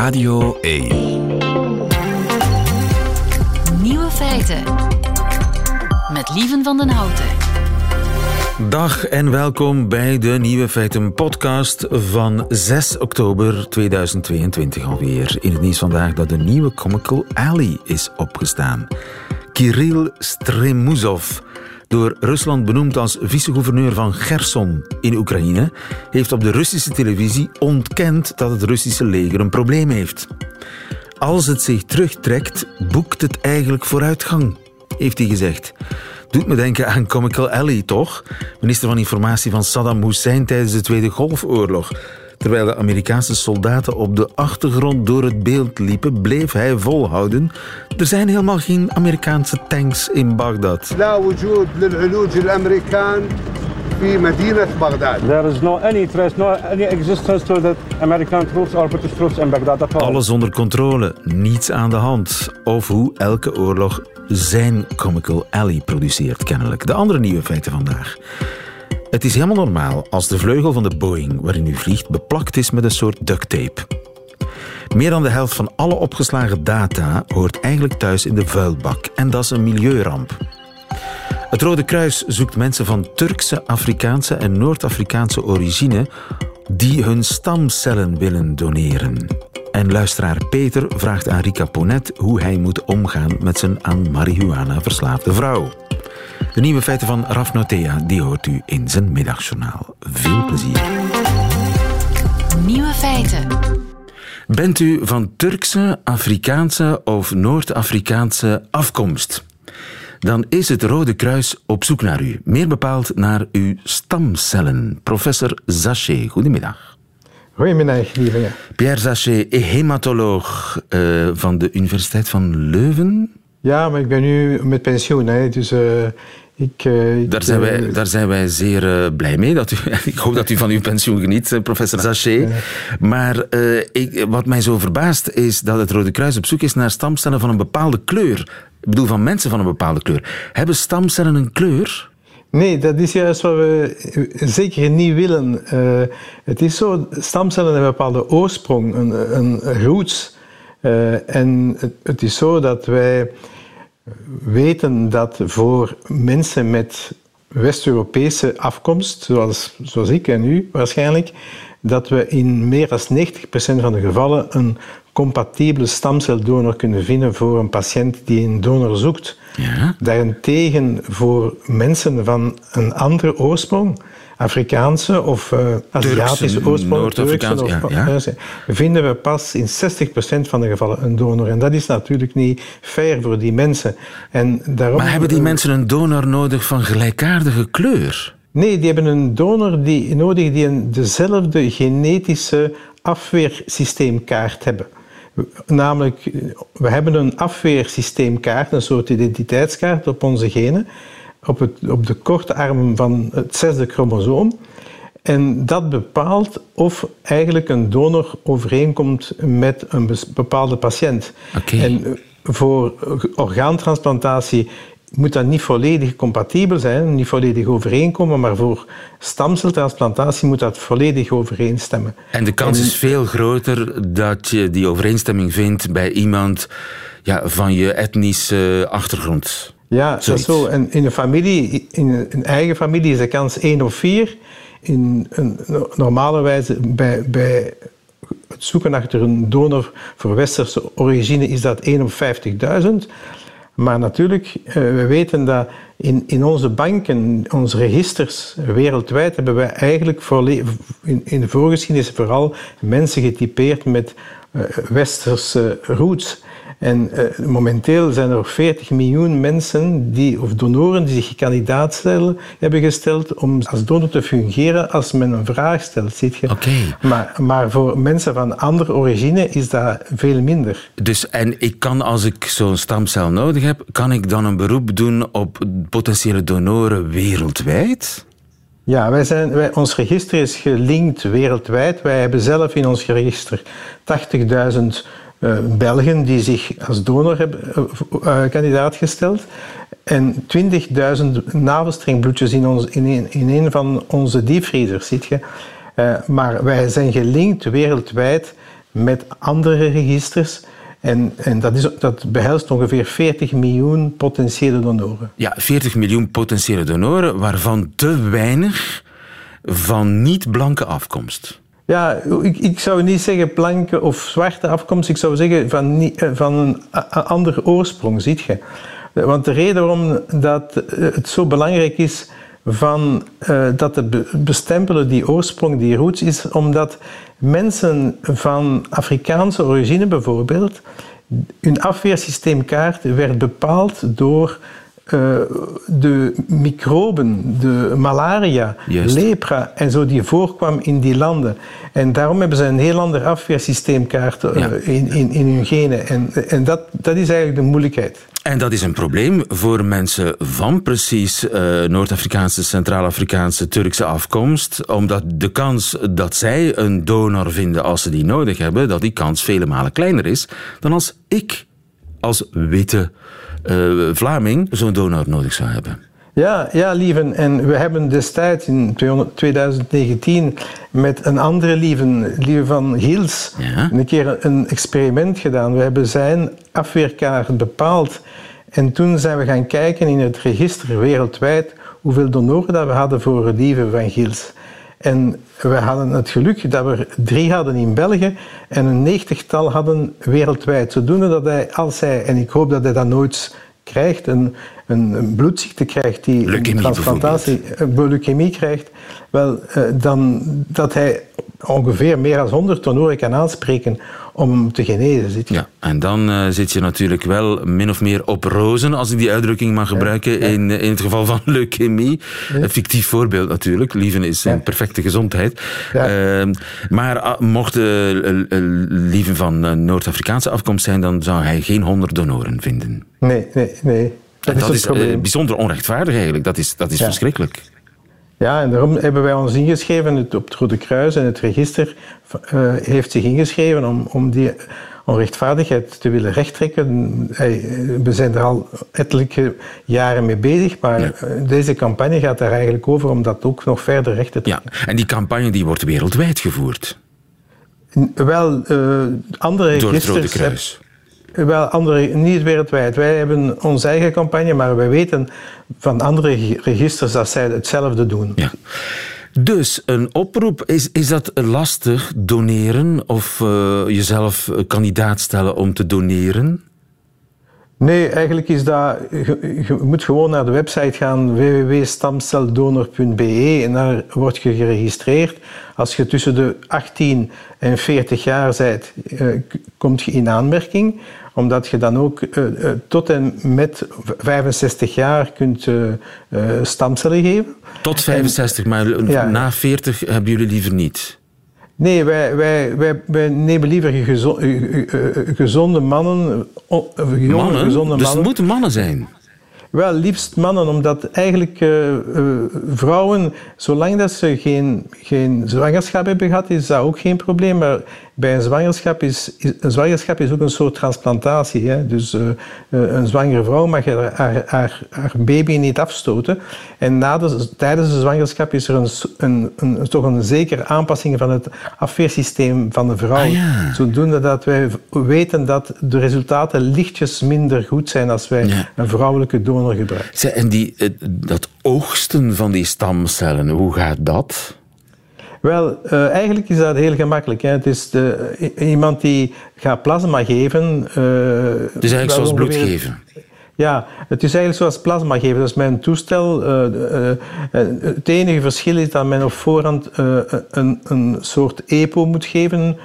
Radio 1. Nieuwe feiten. Met Lieven van den Houten. Dag en welkom bij de Nieuwe Feiten podcast van 6 oktober 2022 alweer. In het nieuws vandaag dat de nieuwe Comical Alley is opgestaan. Kirill Stremuzov, door Rusland benoemd als vicegouverneur van Gerson in Oekraïne, heeft op de Russische televisie ontkend dat het Russische leger een probleem heeft. Als het zich terugtrekt, boekt het eigenlijk vooruitgang, heeft hij gezegd. Doet me denken aan Comical Alley, toch? Minister van Informatie van Saddam Hussein tijdens de Tweede Golfoorlog. Terwijl de Amerikaanse soldaten op de achtergrond door het beeld liepen, bleef hij volhouden. Er zijn helemaal geen Amerikaanse tanks in Bagdad. There is no any trace, no any existence to that American troops or British troops in Baghdad at all. Alles onder controle, niets aan de hand. Of hoe elke oorlog zijn Comical Alley produceert, kennelijk. De andere nieuwe feiten vandaag. Het is helemaal normaal als de vleugel van de Boeing waarin u vliegt beplakt is met een soort duct tape. Meer dan de helft van alle opgeslagen data hoort eigenlijk thuis in de vuilbak. En dat is een milieuramp. Het Rode Kruis zoekt mensen van Turkse, Afrikaanse en Noord-Afrikaanse origine die hun stamcellen willen doneren. En luisteraar Peter vraagt aan Rika Ponet hoe hij moet omgaan met zijn aan marihuana verslaafde vrouw. De nieuwe feiten van Raf Notea, die hoort u in zijn middagjournaal. Veel plezier. Nieuwe feiten. Bent u van Turkse, Afrikaanse of Noord-Afrikaanse afkomst? Dan is het Rode Kruis op zoek naar u. Meer bepaald naar uw stamcellen. Professor Zaché, goedemiddag. Goedemiddag, lieve. Pierre Zaché, hematoloog eh, van de Universiteit van Leuven. Ja, maar ik ben nu met pensioen, hè, dus eh, ik... eh, ik, Daar zijn, wij, daar zijn wij zeer eh, blij mee. Dat u, ik hoop dat u van uw pensioen geniet, professor Zaché. Maar ik, wat mij zo verbaast is dat het Rode Kruis op zoek is naar stamcellen van een bepaalde kleur. Ik bedoel, van mensen van een bepaalde kleur. Hebben stamcellen een kleur? Nee, dat is juist wat we zeker niet willen. Het is zo, stamcellen hebben een bepaalde oorsprong, een, een roots. En het, het is zo dat wij weten dat voor mensen met West-Europese afkomst, zoals, zoals ik en u waarschijnlijk, dat we in meer dan 90% van de gevallen een compatibele stamceldonor kunnen vinden voor een patiënt die een donor zoekt. Ja. Daarentegen voor mensen van een andere oorsprong, Afrikaanse of eh, Aziatische oorsprong, Turkse of- ja, ja. eh, vinden we pas in 60% van de gevallen een donor. En dat is natuurlijk niet fair voor die mensen. En daarom, Maar hebben die mensen een donor nodig van gelijkaardige kleur? Nee, die hebben een donor die, nodig die een, dezelfde genetische afweersysteemkaart hebben. Namelijk, we hebben een afweersysteemkaart, een soort identiteitskaart op onze genen, op, het, op de korte arm van het zesde chromosoom. En dat bepaalt of eigenlijk een donor overeenkomt met een bepaalde patiënt. En eh, voor orgaantransplantatie moet dat niet volledig compatibel zijn, niet volledig overeenkomen, maar voor stamceltransplantatie moet dat volledig overeenstemmen. En de kans is veel groter dat je die overeenstemming vindt bij iemand ja, van je etnische achtergrond. Ja, dat Zoiets. is zo. En in een familie, in een, eigen familie is de kans 1 op 4. In een no- normale wijze bij, bij het zoeken achter een donor voor westerse origine is dat 1 op 50.000. Maar natuurlijk, eh, we weten dat in, in onze banken, onze registers wereldwijd, hebben wij eigenlijk in, in de voorgeschiedenis vooral mensen getypeerd met eh, westerse roots. En eh, momenteel zijn er 40 miljoen mensen, die, of donoren, die zich kandidaat stellen, hebben gesteld om als donor te fungeren als men een vraag stelt. Ziet je? Oké. Maar, maar voor mensen van andere origine is dat veel minder. Dus, en ik kan, als ik zo'n stamcel nodig heb, kan ik dan een beroep doen op potentiële donoren wereldwijd? Ja, wij zijn, wij, ons register is gelinkt wereldwijd. Wij hebben zelf in ons register 80.000 eh, Belgen die zich als donor hebben eh, eh, kandidaat gesteld. En 20.000 navelstrengbloedjes in, ons, in, een, in een van onze diepvriezers, ziet je. Eh, maar wij zijn gelinkt wereldwijd met andere registers. En, en dat, is, dat behelst ongeveer 40 miljoen potentiële donoren. Ja, 40 miljoen potentiële donoren, waarvan te weinig van niet-blanke afkomst. Ja, ik, ik zou niet zeggen blanke of zwarte afkomst. Ik zou zeggen van, eh, van een andere oorsprong, ziet je. Want de reden waarom dat eh, het zo belangrijk is van, dat te bestempelen, die oorsprong, die roots, is omdat mensen van Afrikaanse origine bijvoorbeeld, hun afweersysteemkaart werd bepaald door uh, de microben, de malaria, lepra en zo die voorkwam in die landen. En daarom hebben ze een heel ander afweersysteemkaart uh, in, in, in hun genen. En, en dat, dat is eigenlijk de moeilijkheid. En dat is een probleem voor mensen van precies uh, Noord-Afrikaanse, Centraal-Afrikaanse, Turkse afkomst. Omdat de kans dat zij een donor vinden als ze die nodig hebben, dat die kans vele malen kleiner is dan als ik als witte Vlaming zo'n donor nodig zou hebben. Ja, ja, lieven. En we hebben destijds in 2019 met een andere lieven, lieven van Hiels, ja. een keer een experiment gedaan. We hebben zijn afweerkaart bepaald. En toen zijn we gaan kijken in het register wereldwijd hoeveel donoren dat we hadden voor lieven van Giels. En we hadden het geluk dat we drie hadden in België en een negentigtal hadden wereldwijd. Zodoende dat hij, als hij, en ik hoop dat hij dat nooit krijgt, een, een, bloedziekte krijgt, die leukemie een transplantatie, leukemie krijgt, wel, eh, dan dat hij ongeveer meer dan 100 tonoren kan aanspreken om hem te genezen. Zit je. Ja, en dan uh, zit je natuurlijk wel min of meer op rozen, als ik die uitdrukking mag gebruiken, In, in het geval van leukemie. Een fictief voorbeeld natuurlijk. Lieven is een perfecte gezondheid. Uh, maar uh, mocht Lieven van Noord-Afrikaanse afkomst zijn, dan zou hij geen 100 donoren vinden. Nee, nee, nee. Dat, dat is, is bijzonder onrechtvaardig eigenlijk. Dat is, dat is verschrikkelijk. Ja, en daarom hebben wij ons ingeschreven het, op het Rode Kruis en het register uh, heeft zich ingeschreven om, om die onrechtvaardigheid te willen rechttrekken. We zijn er al ettelijke jaren mee bezig, maar ja. deze campagne gaat daar eigenlijk over om dat ook nog verder recht te trekken. Ja, en die campagne die wordt wereldwijd gevoerd? Wel, uh, andere Door het Rode Kruis? Wel, andere, niet wereldwijd. Wij hebben onze eigen campagne, maar wij weten van andere registers dat zij hetzelfde doen. Ja. Dus een oproep, is, is dat lastig, doneren? Of uh, jezelf kandidaat stellen om te doneren? Nee, eigenlijk is dat... Je, je, moet gewoon naar de website gaan www.stamceldonor.be en daar word je geregistreerd. Als je tussen de 18 en 40 jaar bent, uh, kom je in aanmerking omdat je dan ook uh, uh, tot en met 65 jaar kunt uh, stamcellen geven. Tot 65, en, maar ja, na 40 hebben jullie liever niet? Nee, wij, wij, wij, wij nemen liever gezonde, gezonde mannen, jonge mannen? gezonde dus mannen. Dus het moeten mannen zijn? Wel, liefst mannen, omdat eigenlijk uh, uh, vrouwen, zolang dat ze geen, geen zwangerschap hebben gehad, is dat ook geen probleem. Maar bij een zwangerschap is, is een zwangerschap is ook een soort transplantatie. Hè? Dus uh, een zwangere vrouw mag haar, haar, haar, haar, baby niet afstoten. En na de, tijdens de zwangerschap is er een, een, een, toch een zekere aanpassing van het afweersysteem van de vrouw. Ah, ja. Zodoende dat wij weten dat de resultaten lichtjes minder goed zijn als wij ja. een vrouwelijke donor gebruiken. En die, dat oogsten van die stamcellen, hoe gaat dat? Wel, uh, eigenlijk is dat heel gemakkelijk. Hè. Het is de, iemand die gaat plasma geven. Uh, het is eigenlijk zoals bloed geven. Ja, het is eigenlijk zoals plasma geven. Dat is mijn toestel. Uh, het enige verschil is dat men op voorhand een, een soort EPO moet geven.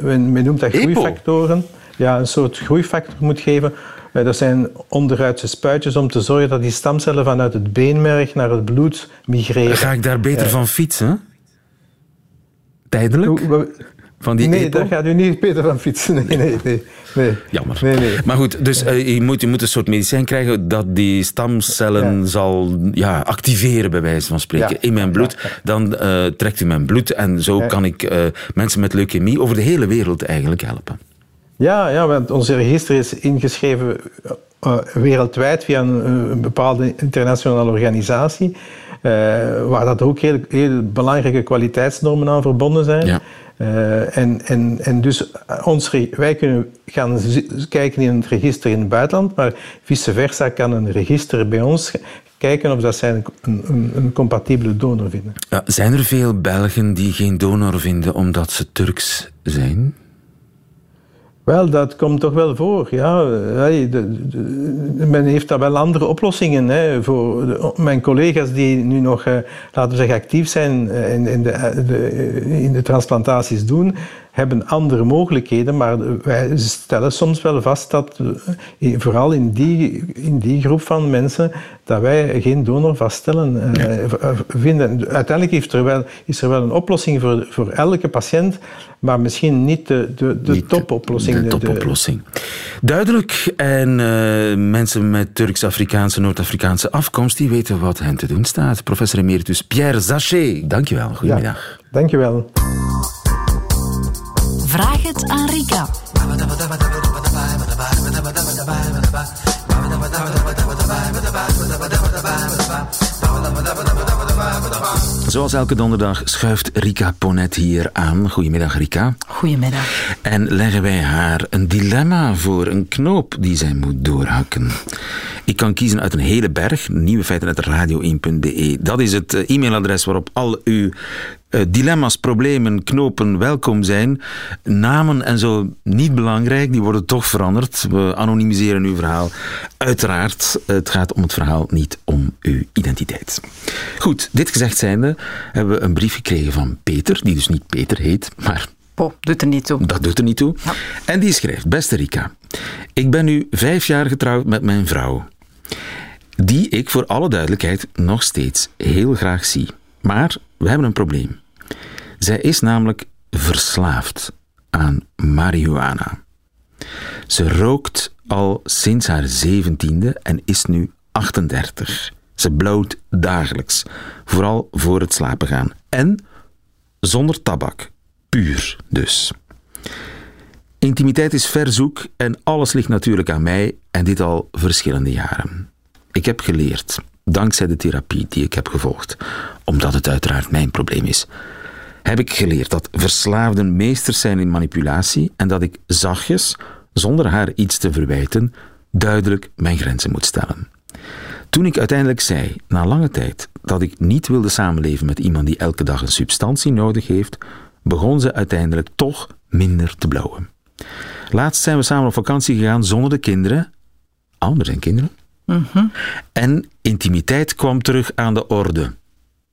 men, men, noemt dat groeifactoren. Ja, een soort groeifactor moet geven. Dat zijn onderuitse spuitjes om te zorgen dat die stamcellen vanuit het beenmerg naar het bloed migreren. Ga ik daar beter van fietsen? Tijdelijk? Van die nee, EPO? daar gaat u niet beter van fietsen. Nee, nee, nee. nee. Jammer. Nee, nee. Maar goed, dus uh, je, moet, je moet een soort medicijn krijgen dat die stamcellen ja. zal ja, activeren, bij wijze van spreken, ja. in mijn bloed. Dan uh, trekt u mijn bloed en zo kan ik uh, mensen met leukemie over de hele wereld eigenlijk helpen. Ja, ja want ons register is ingeschreven wereldwijd via een, een bepaalde internationale organisatie. Uh, waar dat ook heel, heel, belangrijke kwaliteitsnormen aan verbonden zijn. Ja. Uh, en, en, en dus ons, wij kunnen gaan kijken in het register in het buitenland, maar vice versa kan een register bij ons kijken of dat zij een, een, een compatibele donor vinden. Ja, zijn er veel Belgen die geen donor vinden omdat ze Turks zijn? Wel, dat komt toch wel voor. Ja. Men heeft daar wel andere oplossingen. Hè. Voor mijn collega's die nu nog, eh, laten we zeggen, actief zijn eh, in, in, de, in de transplantaties doen, hebben andere mogelijkheden, maar wij stellen soms wel vast dat, eh, vooral in die, in die groep van mensen, dat wij geen donor vaststellen. Uh, vinden. Uiteindelijk heeft er wel, is er wel een oplossing voor, voor elke patiënt, maar misschien niet de, de, de topoplossing. De topoplossing. Duidelijk. En uh, mensen met Turks-Afrikaanse, Noord-Afrikaanse afkomst, die weten wat hen te doen staat. Professor emeritus Pierre Zaché, dankjewel. Goedemiddag. Ja, dankjewel. Vraag het aan Rika. Zoals elke donderdag schuift Rika Ponet hier aan. Goedemiddag, Rika. Goedemiddag. En leggen wij haar een dilemma voor, een knoop die zij moet doorhakken. Ik kan kiezen uit een hele berg, nieuwe feiten uit radio1.be. Dat is het eh, e-mailadres waarop al uw uh, dilemma's, problemen, knopen welkom zijn. Namen en zo niet belangrijk, die worden toch veranderd. We anonimiseren uw verhaal. Uiteraard, het gaat om het verhaal, niet om uw identiteit. Goed, dit gezegd zijnde hebben we een brief gekregen van Peter, die dus niet Peter heet, maar Oh, doet er niet toe. Dat doet er niet toe. Ja. En die schrijft: Beste Rika, ik ben nu vijf jaar getrouwd met mijn vrouw, die ik voor alle duidelijkheid nog steeds heel graag zie. Maar we hebben een probleem. Zij is namelijk verslaafd aan marihuana. Ze rookt al sinds haar zeventiende en is nu 38. Ze blauwt dagelijks, vooral voor het slapen gaan. En zonder tabak, puur dus. Intimiteit is verzoek en alles ligt natuurlijk aan mij en dit al verschillende jaren. Ik heb geleerd dankzij de therapie die ik heb gevolgd, omdat het uiteraard mijn probleem is, heb ik geleerd dat verslaafden meesters zijn in manipulatie en dat ik zachtjes, zonder haar iets te verwijten, duidelijk mijn grenzen moet stellen. Toen ik uiteindelijk zei, na lange tijd, dat ik niet wilde samenleven met iemand die elke dag een substantie nodig heeft, begon ze uiteindelijk toch minder te blauwen. Laatst zijn we samen op vakantie gegaan zonder de kinderen. Er zijn kinderen. En intimiteit kwam terug aan de orde.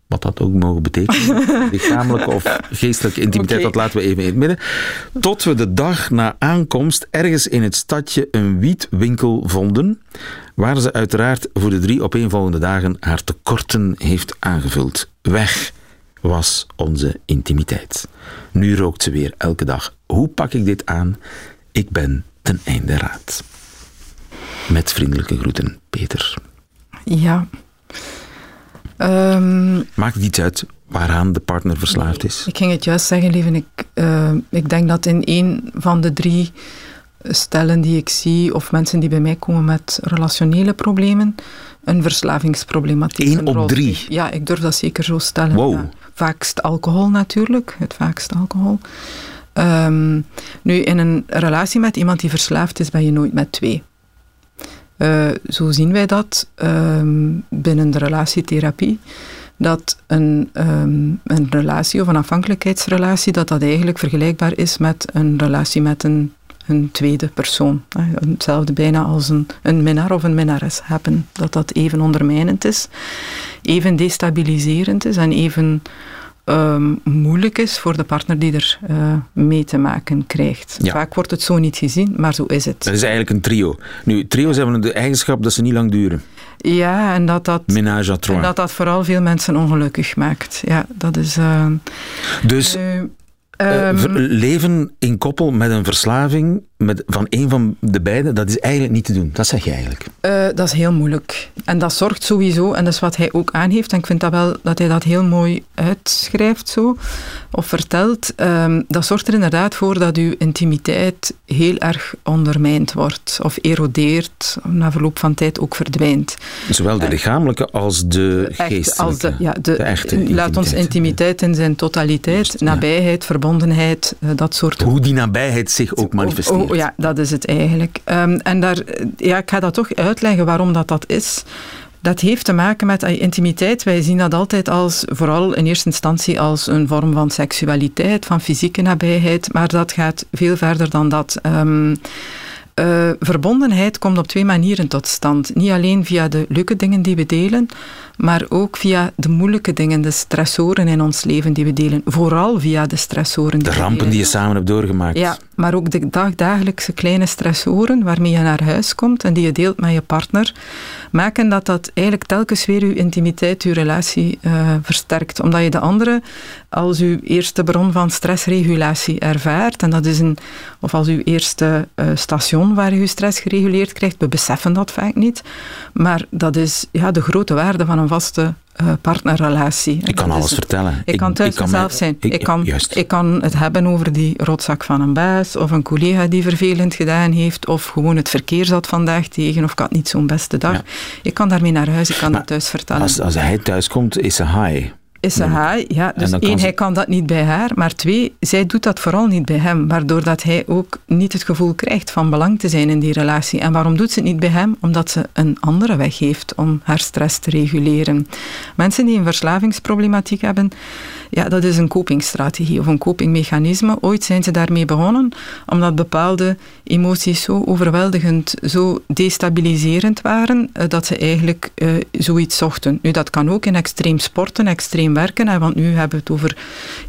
Wat dat ook mogen betekenen. Lichamelijke of geestelijke intimiteit, dat laten we even in het midden. Tot we de dag na aankomst ergens in het stadje een wietwinkel vonden, waar ze uiteraard voor de drie opeenvolgende dagen haar tekorten heeft aangevuld. Weg was onze intimiteit. Nu rookt ze weer elke dag. Hoe pak ik dit aan? Ik ben ten einde raad. Met vriendelijke groeten, Peter. Ja. Um, Maakt het iets uit waaraan de partner verslaafd is? Ik ging het juist zeggen, lieve. Ik, uh, ik denk dat in één van de drie stellen die ik zie, of mensen die bij mij komen met relationele problemen, een verslavingsproblematiek. Eén op drie? Ja, ik durf dat zeker zo stellen. Wow. Ja. Vaakst alcohol natuurlijk, het vaakst alcohol. Um, nu, in een relatie met iemand die verslaafd is, ben je nooit met twee. Uh, zo zien wij dat um, binnen de relatietherapie. Dat een, um, een relatie of een afhankelijkheidsrelatie, dat dat eigenlijk vergelijkbaar is met een relatie met een, een tweede persoon. Hetzelfde bijna als een, een minnaar of een minnares hebben. Dat dat even ondermijnend is, even destabiliserend is en even um, moeilijk is voor de partner die er uh, mee te maken krijgt. Ja. Vaak wordt het zo niet gezien, maar zo is het. Dat is eigenlijk een trio. Nu, trio's hebben de eigenschap dat ze niet lang duren. Ja, en dat dat, Ménage à trois. en dat, dat vooral veel mensen ongelukkig maakt. Ja, dat is... Uh, dus... Uh, Uh, leven in koppel met een verslaving met, van een van de beiden, dat is eigenlijk niet te doen. Dat zeg je eigenlijk. Uh, dat is heel moeilijk. En dat zorgt sowieso, en dat is wat hij ook aangeeft, en ik vind dat wel dat hij dat heel mooi uitschrijft zo, of vertelt. Um, dat zorgt er inderdaad voor dat uw intimiteit heel erg ondermijnd wordt, of erodeert, na verloop van tijd ook verdwijnt. Zowel de lichamelijke als de geestelijke. Als de, ja, de, de echte Laat ons intimiteit in zijn totaliteit, nabijheid, ja. Verbondenheid, eh, dat soort... Hoe die nabijheid zich ook manifesteert. Oh, oh, ja, dat is het eigenlijk. Ehm, en daar, ja, ik ga dat toch uitleggen waarom dat, dat is. Dat heeft te maken met uh, intimiteit. Wij zien dat altijd als, vooral in eerste instantie, als een vorm van seksualiteit, van fysieke nabijheid. Maar dat gaat veel verder dan dat. Um, uh, verbondenheid komt op twee manieren tot stand. Niet alleen via de leuke dingen die we delen, maar ook via de moeilijke dingen, de stressoren in ons leven die we delen. Vooral via de stressoren. Die de rampen die je samen hebt doorgemaakt. Ja, maar ook de dagdagelijkse kleine stressoren waarmee je naar huis komt en die je deelt met je partner, maken dat dat eigenlijk telkens weer je intimiteit, je relatie uh, versterkt. Omdat je de andere als uw eerste bron van stressregulatie ervaart. En dat is een, of als uw eerste uh, station waar je je stress gereguleerd krijgt. We beseffen dat vaak niet. Maar dat is ja, de grote waarde van een vaste uh, partnerrelatie. Ik kan alles vertellen. Ik, kan thuis zelf zijn. Ik, kan, ik kan het hebben over die rotzak van een baas, of een collega die vervelend gedaan heeft, of gewoon het verkeer zat vandaag tegen, of ik had niet zo'n beste dag. Ja. Ik kan daarmee naar huis, ik kan maar dat thuis vertellen. Als, als hij thuis komt, is hij high is ze hij. Ja, dus één, hij kan dat niet bij haar. Maar twee, zij doet dat vooral niet bij hem. Waardoor dat hij ook niet het gevoel krijgt van belang te zijn in die relatie. En waarom doet ze het niet bij hem? Omdat ze een andere weg heeft om haar stress te reguleren. Mensen die een verslavingsproblematiek hebben, ja, dat is een copingstrategie of een copingmechanisme. Ooit zijn ze daarmee begonnen, omdat bepaalde emoties zo overweldigend, zo destabiliserend waren, eh, dat ze eigenlijk uh, zoiets zochten. Nu, dat kan ook in extreem sporten, extreem werken, hè, want nu hebben we het over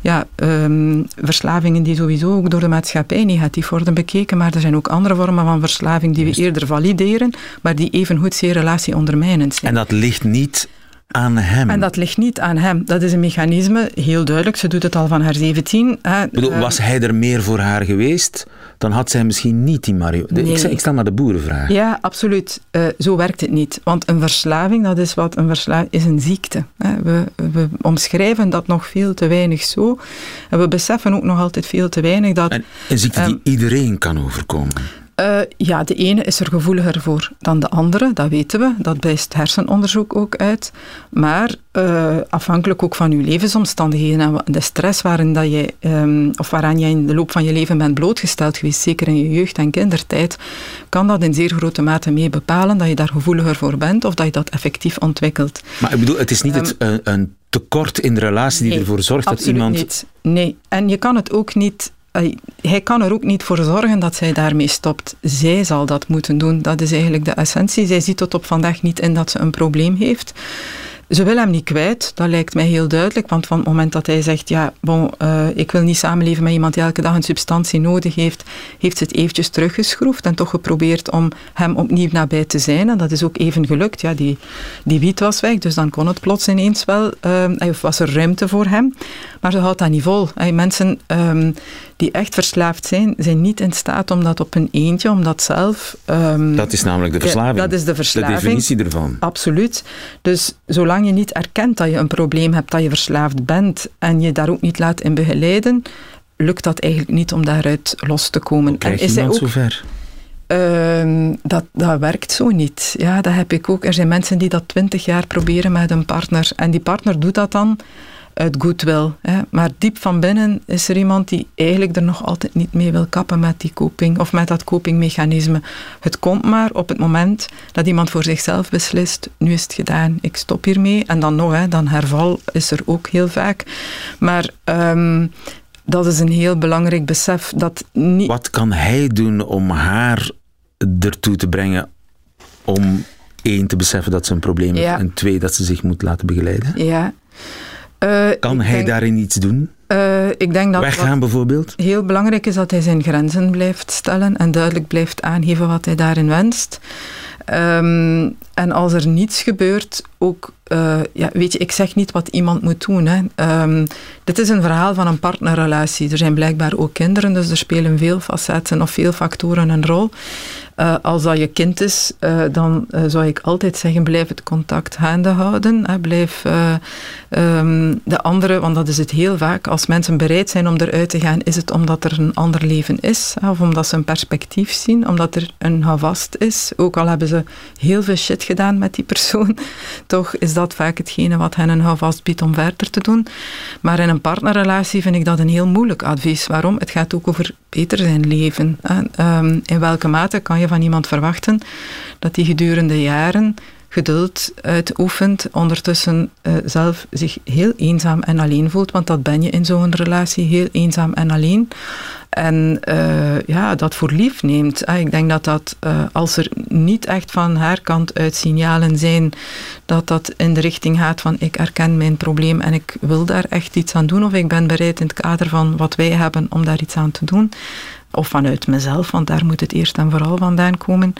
ja, um, verslavingen die sowieso ook door de maatschappij negatief worden bekeken, maar er zijn ook andere vormen van verslaving die we eerder valideren, maar die evengoed zeer relatieondermijnend zijn. En dat ligt niet aan hem. En dat ligt niet aan hem. Dat is een mechanisme, heel duidelijk. Ze doet het al van haar 17. Bedoel, eh, was hij er meer voor haar geweest, dan had zij misschien niet die Mario. Nee. Ik, ik, stel maar de boerenvraag. Ja, absoluut. Uh, zo werkt het niet. Want een verslaving, dat is wat een verslaving is een ziekte. We, we, omschrijven dat nog veel te weinig zo. En we beseffen ook nog altijd veel te weinig dat. En een ziekte die um, iedereen kan overkomen. Uh, ja, de ene is er gevoeliger voor dan de andere, dat weten we. Dat wijst hersenonderzoek ook uit. Maar uh, afhankelijk ook van je levensomstandigheden en de stress waarin dat je, um, of waaraan je in de loop van je leven bent blootgesteld geweest, zeker in je jeugd- en kindertijd, kan dat in zeer grote mate mee bepalen dat je daar gevoeliger voor bent of dat je dat effectief ontwikkelt. Maar ik bedoel, het is niet um, het, een, een tekort in de relatie die nee, ervoor zorgt dat iemand... Niet. Nee, en je kan het ook niet hij kan er ook niet voor zorgen dat zij daarmee stopt. Zij zal dat moeten doen. Dat is eigenlijk de essentie. Zij ziet tot op vandaag niet in dat ze een probleem heeft. Ze wil hem niet kwijt, dat lijkt mij heel duidelijk. Want van het moment dat hij zegt, ja, bon, uh, ik wil niet samenleven met iemand die elke dag een substantie nodig heeft, heeft ze het eventjes teruggeschroefd en toch geprobeerd om hem opnieuw nabij te zijn. En dat is ook even gelukt. Ja, die, die wiet was weg, dus dan kon het plots ineens wel, uh, was er ruimte voor hem. Maar ze houdt dat niet vol. Hey, mensen um, die echt verslaafd zijn, zijn niet in staat om dat op een eentje, om dat zelf... Um, dat is namelijk de verslaving. Dat is de verslaving. De definitie ervan. Absoluut. Dus zolang je niet erkent dat je een probleem hebt, dat je verslaafd bent, en je daar ook niet laat in begeleiden, lukt dat eigenlijk niet om daaruit los te komen. Hoe krijg en is iemand zover? Uh, dat, dat werkt zo niet. Ja, dat heb ik ook. Er zijn mensen die dat twintig jaar proberen met een partner. En die partner doet dat dan uit goodwill. Hè. Maar diep van binnen is er iemand die eigenlijk er nog altijd niet mee wil kappen met die coping of met dat copingmechanisme. Het komt maar op het moment dat iemand voor zichzelf beslist, nu is het gedaan, ik stop hiermee. En dan nog, hè, dan herval is er ook heel vaak. Maar um, dat is een heel belangrijk besef. Dat niet... Wat kan hij doen om haar ertoe te brengen om één, te beseffen dat ze een probleem heeft ja. en twee, dat ze zich moet laten begeleiden? Ja. Uh, kan hij denk, daarin iets doen? Uh, ik denk dat Weggaan bijvoorbeeld? Heel belangrijk is dat hij zijn grenzen blijft stellen en duidelijk blijft aangeven wat hij daarin wenst. Um, en als er niets gebeurt, ook, uh, ja, weet je, ik zeg niet wat iemand moet doen. Hè. Um, dit is een verhaal van een partnerrelatie. Er zijn blijkbaar ook kinderen, dus er spelen veel facetten of veel factoren een rol. Uh, als dat je kind is, uh, dan zou ik altijd zeggen, blijf het contact gaande houden. Blijf um, de andere, want dat is het heel vaak, als mensen bereid zijn om eruit te gaan, is het omdat er een ander leven is, of omdat ze een perspectief zien, omdat er een houvast is. Ook al hebben ze heel veel shit gedaan met die persoon. toch is dat vaak hetgene wat hen een houvast biedt om verder te doen. Maar in een partnerrelatie vind ik dat een heel moeilijk advies. Waarom? Het gaat ook over beter zijn leven. Ehm, in welke mate kan je van iemand verwachten dat die gedurende jaren geduld uitoefent, ondertussen uh, zelf zich heel eenzaam en alleen voelt, want dat ben je in zo'n relatie, heel eenzaam en alleen. En uh, ja, dat voor lief neemt. Ik denk dat dat, uh, als er niet echt van haar kant uit signalen zijn, dat dat in de richting gaat van ik erken mijn probleem en ik wil daar echt iets aan doen, of ik ben bereid in het kader van wat wij hebben om daar iets aan te doen, of vanuit mezelf, want daar moet het eerst en vooral vandaan komen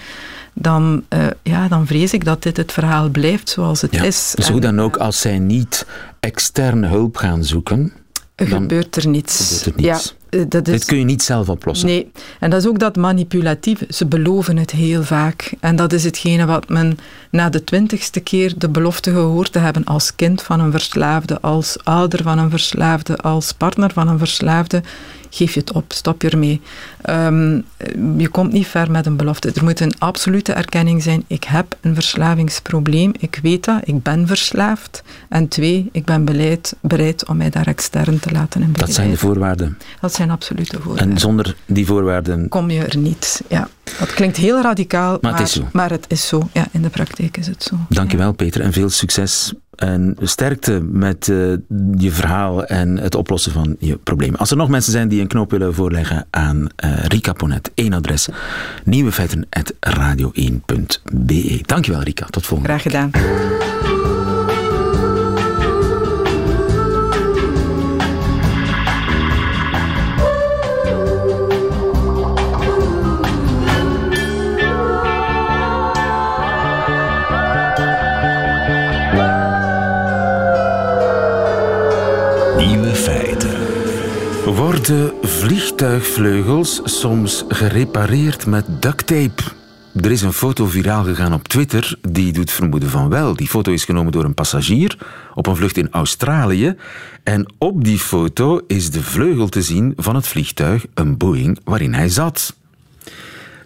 dan, uh, ja, dan vrees ik dat dit het verhaal blijft zoals het is. Dus hoe dan ook, als zij niet externe hulp gaan zoeken... Gebeurt er niets. Gebeurt er niets. Ja, dat is, Dit kun je niet zelf oplossen. Nee, en dat is ook dat manipulatieve. Ze beloven het heel vaak. En dat is hetgene wat men na de twintigste keer de belofte gehoord te hebben als kind van een verslaafde, als ouder van een verslaafde, als partner van een verslaafde geef je het op, stop je ermee. Um, je komt niet ver met een belofte. Er moet een absolute erkenning zijn. Ik heb een verslavingsprobleem. Ik weet dat. Ik ben verslaafd. En twee, ik ben bereid, bereid om mij daar extern te laten in Dat zijn de voorwaarden. Dat zijn absolute voorwaarden. En zonder die voorwaarden... Kom je er niet. Ja. Dat klinkt heel radicaal, maar, maar, het, is zo. maar het is zo. Ja, in de praktijk is het zo. Dankjewel, ja. Peter, en veel succes en sterkte met uh, je verhaal en het oplossen van je problemen. Als er nog mensen zijn die een knoop willen voorleggen aan uh, Rika Ponet, één adres, nieuwefeiten.radio1.be. Dankjewel Rika, tot volgende Graag gedaan. Vliegtuigvleugels soms gerepareerd met duct tape? Er is een foto viraal gegaan op Twitter die doet vermoeden van wel. Die foto is genomen door een passagier op een vlucht in Australië. En op die foto is de vleugel te zien van het vliegtuig, een Boeing, waarin hij zat.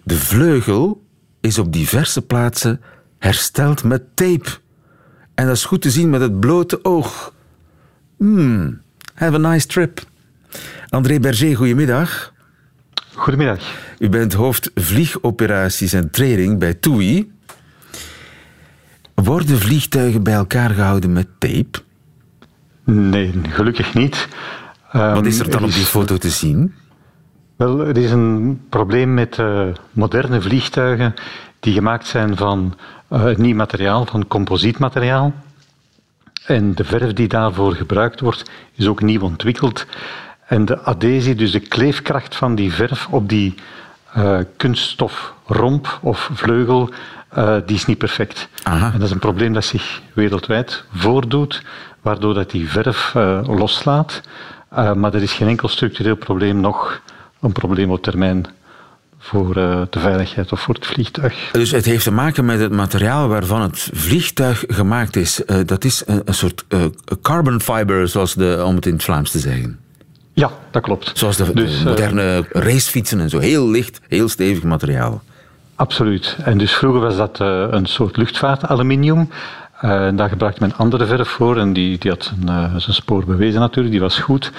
De vleugel is op diverse plaatsen hersteld met tape. En dat is goed te zien met het blote oog. Hmm, have a nice trip. André Berger, goedemiddag. Goedemiddag. U bent hoofd vliegoperaties en training bij TUI. Worden vliegtuigen bij elkaar gehouden met tape? Nee, gelukkig niet. Wat is er dan op die foto te zien? Wel, er is een probleem met uh, moderne vliegtuigen die gemaakt zijn van uh, nieuw materiaal, van composietmateriaal. En de verf die daarvoor gebruikt wordt, is ook nieuw ontwikkeld. En de adhesie, dus de kleefkracht van die verf op die uh, kunststof romp of vleugel, uh, die is niet perfect. Aha. En dat is een probleem dat zich wereldwijd voordoet, waardoor dat die verf uh, loslaat. maar er is geen enkel structureel probleem nog een probleem op termijn voor de veiligheid of voor het vliegtuig. Dus het heeft te maken met het materiaal waarvan het vliegtuig gemaakt is. dat is een, een soort carbon fiber, zoals de, om het in het Vlaams te zeggen. Ja, dat klopt. Zoals de, dus, de moderne racefietsen en zo. Heel licht, heel stevig materiaal. Absoluut. En dus vroeger was dat uh, een soort luchtvaartaluminium. Uh, daar gebruikte men andere verf voor en die, die had een, zijn spoor bewezen natuurlijk, die was goed.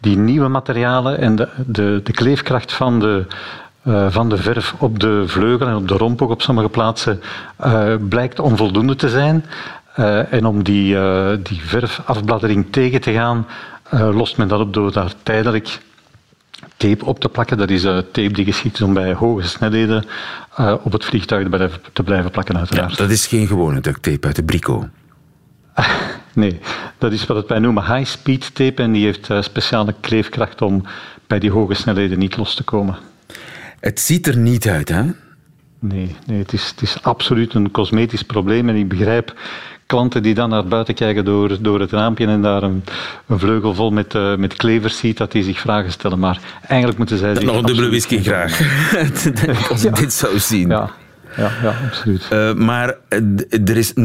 Die nieuwe materialen en de, de, de kleefkracht van de, uh, van de verf op de vleugel en op de romp ook op sommige plaatsen blijkt onvoldoende te zijn. En om die, die verfafbladdering tegen te gaan, lost men dat op door daar tijdelijk tape op te plakken. Dat is uh, tape die geschikt is om bij hoge snelheden uh, op het vliegtuig te blijven, te blijven plakken, uiteraard. Ja, dat is geen gewone duct tape uit de brico. nee, dat is wat wij noemen high-speed tape en die heeft speciale kleefkracht om bij die hoge snelheden niet los te komen. Het ziet er niet uit, hè? Nee, nee het, is, het is absoluut een cosmetisch probleem en ik begrijp klanten die dan naar buiten kijken door, door het raampje en daar een, een vleugel vol met, uh, met klevers ziet, dat die zich vragen stellen. Maar eigenlijk moeten zij... Nog een dubbele whisky graag, als ik ja. dit zou zien. Ja. Ja, ja, absoluut. Uh, maar er is 0,000%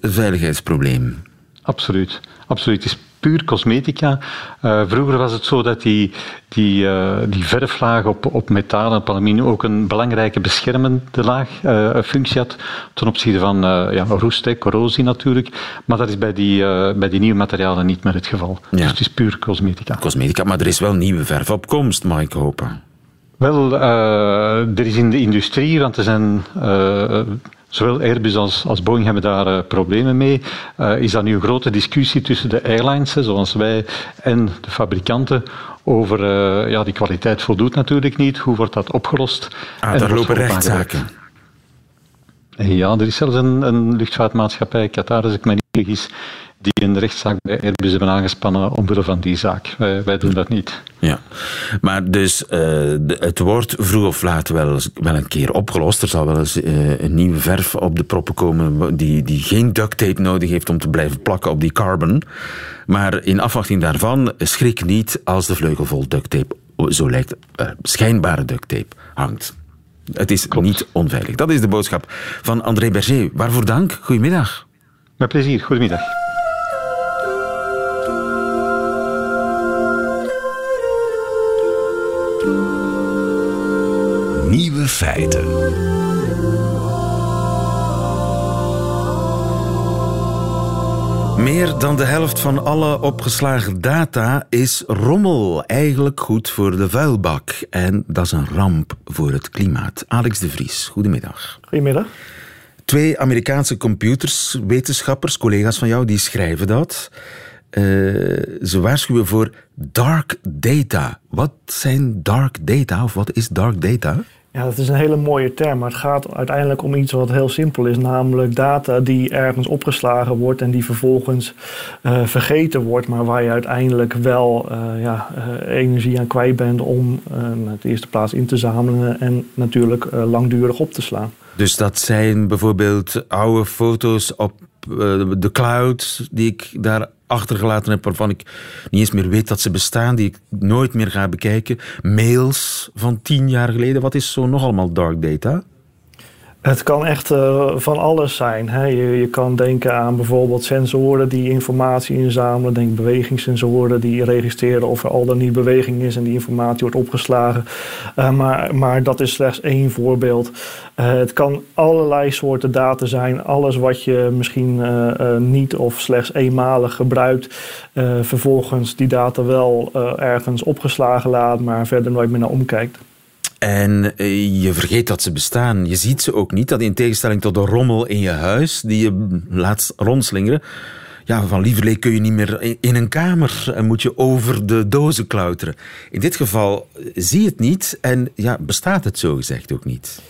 veiligheidsprobleem. Absoluut. absoluut. Het is puur cosmetica. Uh, vroeger was het zo dat die, die, uh, die verflaag op, op metaal en op aluminium ook een belangrijke beschermende laag uh, functie had ten opzichte van ja, roest, corrosie natuurlijk. Maar dat is bij die, bij die nieuwe materialen niet meer het geval. Ja. Dus het is puur cosmetica. Cosmetica, maar er is wel nieuwe verf op komst, mag ik hopen. Wel, er is in de industrie, want er zijn Zowel Airbus als, als Boeing hebben daar uh, problemen mee. Uh, is dat nu een grote discussie tussen de airlines, zoals wij, en de fabrikanten over uh, ja, die kwaliteit voldoet natuurlijk niet. Hoe wordt dat opgelost? Ah, daar lopen rechtszaken. Ja, er is zelfs een, een luchtvaartmaatschappij, Qatar, als ik me niet vergis, die een rechtszaak bij Airbus hebben aangespannen omwille van die zaak. Wij, wij doen dat niet. Ja, maar dus uh, het wordt vroeg of laat wel, wel een keer opgelost. Er zal wel eens uh, een nieuwe verf op de proppen komen die, die geen duct tape nodig heeft om te blijven plakken op die carbon. Maar in afwachting daarvan, schrik niet als de vleugel vol duct tape, zo lijkt uh, schijnbare duct tape, hangt. Het is niet onveilig. Dat is de boodschap van André Berger. Waarvoor dank. Goedemiddag. Met plezier. Goedemiddag. Nieuwe feiten. Meer dan de helft van alle opgeslagen data is rommel. Eigenlijk goed voor de vuilbak. En dat is een ramp voor het klimaat. Alex de Vries, goedemiddag. Goedemiddag. Twee Amerikaanse computerswetenschappers, collega's van jou, die schrijven dat. Uh, ze waarschuwen voor dark data. Wat zijn dark data of wat is dark data? Ja, dat is een hele mooie term, maar het gaat uiteindelijk om iets wat heel simpel is, namelijk data die ergens opgeslagen wordt en die vervolgens uh, vergeten wordt, maar waar je uiteindelijk wel uh, ja, uh, energie aan kwijt bent om in de eerste plaats in te zamelen en natuurlijk langdurig op te slaan. Dus dat zijn bijvoorbeeld oude foto's op de cloud die ik daar achtergelaten heb waarvan ik niet eens meer weet dat ze bestaan, die ik nooit meer ga bekijken. Mails van tien jaar geleden. Wat is zo nog allemaal dark data? Het kan echt uh, van alles zijn. Hè. Je, kan denken aan bijvoorbeeld sensoren die informatie inzamelen. Denk bewegingssensoren die registreren of er al dan niet beweging is en die informatie wordt opgeslagen. Uh, maar, maar dat is slechts één voorbeeld. Uh, het kan allerlei soorten data zijn. Alles wat je misschien niet of slechts eenmalig gebruikt. vervolgens die data wel ergens opgeslagen laat, maar verder nooit meer naar omkijkt. En eh, je vergeet dat ze bestaan. Je ziet ze ook niet. Dat in tegenstelling tot de rommel in je huis, die je laat rondslingeren. Ja, van lieverlee kun je niet meer in een kamer en moet je over de dozen klauteren. In dit geval eh, zie je het niet en ja, bestaat het zo gezegd ook niet.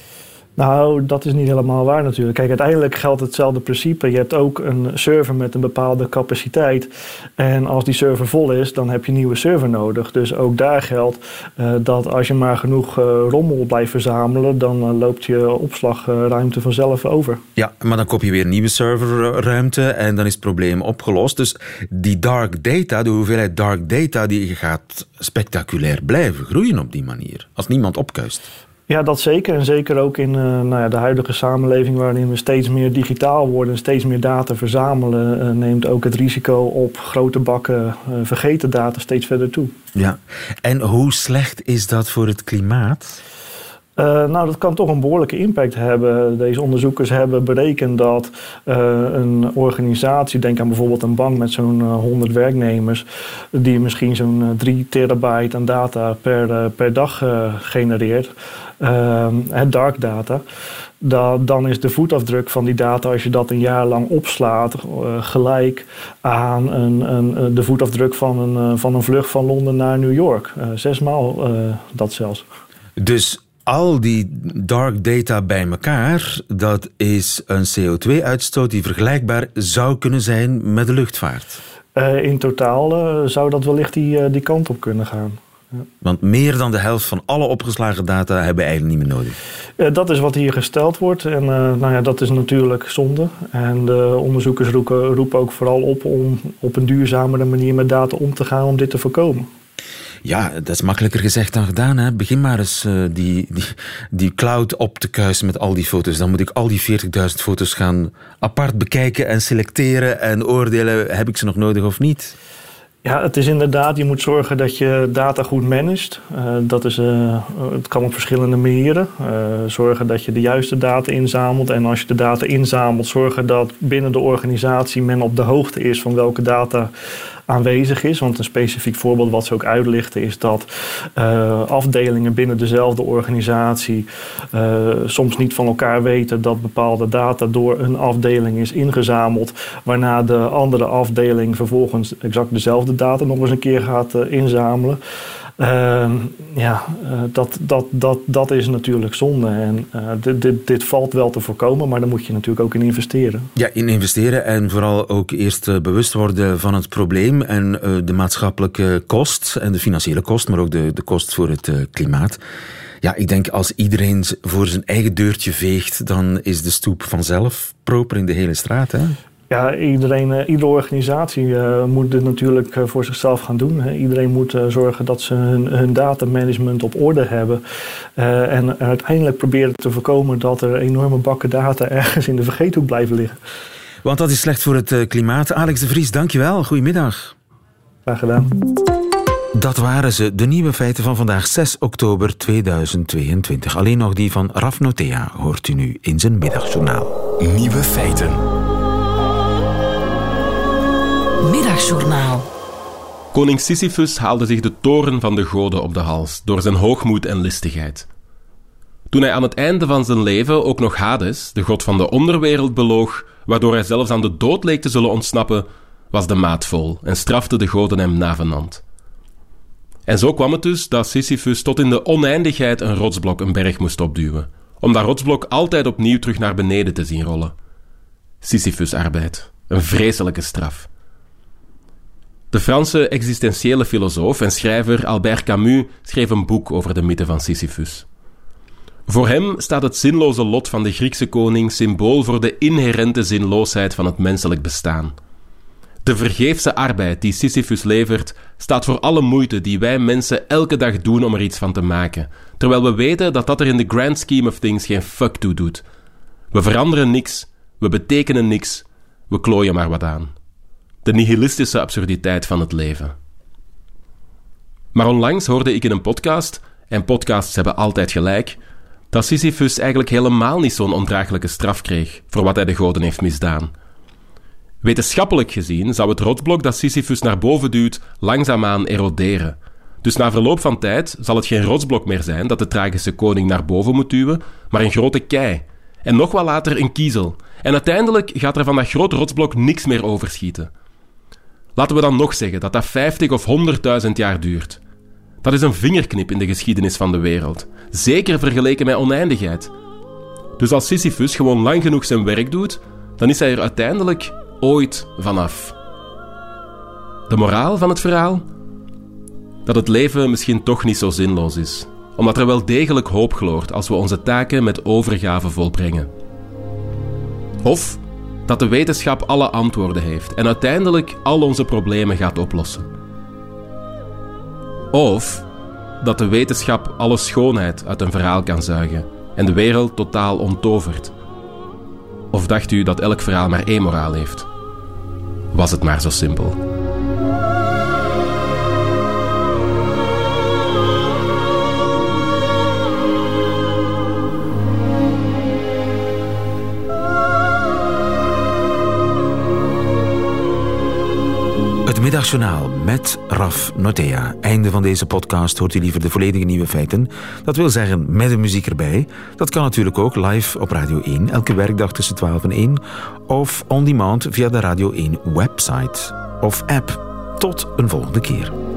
Nou, dat is niet helemaal waar natuurlijk. Kijk, uiteindelijk geldt hetzelfde principe. Je hebt ook een server met een bepaalde capaciteit. En als die server vol is, dan heb je een nieuwe server nodig. Dus ook daar geldt uh, dat als je maar genoeg uh, rommel blijft verzamelen, dan uh, loopt je opslagruimte vanzelf over. Ja, maar dan koop je weer nieuwe serverruimte en dan is het probleem opgelost. Dus die dark data, de hoeveelheid dark data, die gaat spectaculair blijven groeien op die manier. Als niemand opkuist. Ja, dat zeker. En zeker ook in uh, nou ja, de huidige samenleving waarin we steeds meer digitaal worden, steeds meer data verzamelen, uh, neemt ook het risico op grote bakken uh, vergeten data steeds verder toe. Ja, en hoe slecht is dat voor het klimaat? Uh, nou, dat kan toch een behoorlijke impact hebben. Deze onderzoekers hebben berekend dat uh, een organisatie, denk aan bijvoorbeeld een bank met zo'n uh, 100 werknemers, die misschien zo'n 3 terabyte aan data per, per dag genereert, het dark data. Dat, dan is de voetafdruk van die data, als je dat een jaar lang opslaat, gelijk aan een, een, de voetafdruk van een, van een vlucht van Londen naar New York. zesmaal dat zelfs. Dus al die dark data bij elkaar, dat is een CO2-uitstoot die vergelijkbaar zou kunnen zijn met de luchtvaart. Uh, in totaal uh, zou dat wellicht die, uh, die kant op kunnen gaan. Ja. Want meer dan de helft van alle opgeslagen data hebben we eigenlijk niet meer nodig. dat is wat hier gesteld wordt. En nou ja, dat is natuurlijk zonde. En de onderzoekers roepen, roepen ook vooral op om op een duurzamere manier met data om te gaan om dit te voorkomen. Ja, dat is makkelijker gezegd dan gedaan. Hè. Begin maar eens uh, die, die, die cloud op te kuisen met al die foto's. Dan moet ik al die 40.000 foto's gaan apart bekijken en selecteren en oordelen. Heb ik ze nog nodig of niet? Ja, het is inderdaad, je moet zorgen dat je data goed managt. Uh, dat is, uh, het kan op verschillende manieren. Zorgen dat je de juiste data inzamelt. En als je de data inzamelt, zorgen dat binnen de organisatie men op de hoogte is van welke data aanwezig is. Want een specifiek voorbeeld wat ze ook uitlichten is dat uh, afdelingen binnen dezelfde organisatie uh, soms niet van elkaar weten dat bepaalde data door een afdeling is ingezameld, waarna de andere afdeling vervolgens exact dezelfde data nog eens een keer gaat uh, inzamelen. Uh, ja, uh, dat, dat, dat, dat is natuurlijk zonde. En uh, dit, dit, dit valt wel te voorkomen, maar daar moet je natuurlijk ook in investeren. Ja, in investeren en vooral ook eerst bewust worden van het probleem en de maatschappelijke kost en de financiële kost, maar ook de, de kost voor het klimaat. Ja, ik denk als iedereen voor zijn eigen deurtje veegt, dan is de stoep vanzelf proper in de hele straat. Hè? Ja, iedereen, uh, iedere organisatie uh, moet dit natuurlijk uh, voor zichzelf gaan doen. Hè. Iedereen moet zorgen dat ze hun, hun datamanagement op orde hebben. en uiteindelijk proberen te voorkomen dat er enorme bakken data ergens in de vergeethoek blijven liggen. Want dat is slecht voor het klimaat. Alex de Vries, dankjewel. Goedemiddag. Graag gedaan. Dat waren ze, de nieuwe feiten van vandaag 6 oktober 2022. Alleen nog die van Raf Notea hoort u nu in zijn middagjournaal. Nieuwe feiten. Middagjournaal. Koning Sisyphus haalde zich de toren van de goden op de hals door zijn hoogmoed en listigheid. Toen hij aan het einde van zijn leven ook nog Hades, de god van de onderwereld, beloog, waardoor hij zelfs aan de dood leek te zullen ontsnappen, was de maat vol en strafte de goden hem navenant. En zo kwam het dus dat Sisyphus tot in de oneindigheid een rotsblok een berg moest opduwen, om dat rotsblok altijd opnieuw terug naar beneden te zien rollen. Sisyphus-arbeid, een vreselijke straf. De Franse existentiële filosoof en schrijver Albert Camus schreef een boek over de mythe van Sisyphus. Voor hem staat het zinloze lot van de Griekse koning symbool voor de inherente zinloosheid van het menselijk bestaan. De vergeefse arbeid die Sisyphus levert, staat voor alle moeite die wij mensen elke dag doen om er iets van te maken, terwijl we weten dat dat er in the grand scheme of things geen fuck toe doet. We veranderen niks, we betekenen niks, we klooien maar wat aan de nihilistische absurditeit van het leven. Maar onlangs hoorde ik in een podcast, en podcasts hebben altijd gelijk, dat Sisyphus eigenlijk helemaal niet zo'n ondraaglijke straf kreeg voor wat hij de goden heeft misdaan. Wetenschappelijk gezien zou het rotsblok dat Sisyphus naar boven duwt langzaamaan eroderen. Dus na verloop van tijd zal het geen rotsblok meer zijn dat de tragische koning naar boven moet duwen, maar een grote kei. En nog wel later een kiezel. En uiteindelijk gaat er van dat grote rotsblok niks meer overschieten. Laten we dan nog zeggen dat dat 50 of 100.000 jaar duurt. Dat is een vingerknip in de geschiedenis van de wereld. Zeker vergeleken met oneindigheid. Dus als Sisyphus gewoon lang genoeg zijn werk doet, dan is hij er uiteindelijk ooit vanaf. De moraal van het verhaal? Dat het leven misschien toch niet zo zinloos is, omdat er wel degelijk hoop gloort als we onze taken met overgave volbrengen. Of dat de wetenschap alle antwoorden heeft en uiteindelijk al onze problemen gaat oplossen. Of dat de wetenschap alle schoonheid uit een verhaal kan zuigen en de wereld totaal onttovert. Of dacht u dat elk verhaal maar één moraal heeft? Was het maar zo simpel. Middagjournaal met Raf Notea. Einde van deze podcast hoort u liever de volledige nieuwe feiten. Dat wil zeggen met de muziek erbij. Dat kan natuurlijk ook live op Radio 1, elke werkdag tussen 12 en 1. Of on demand via de Radio 1 website of app. Tot een volgende keer.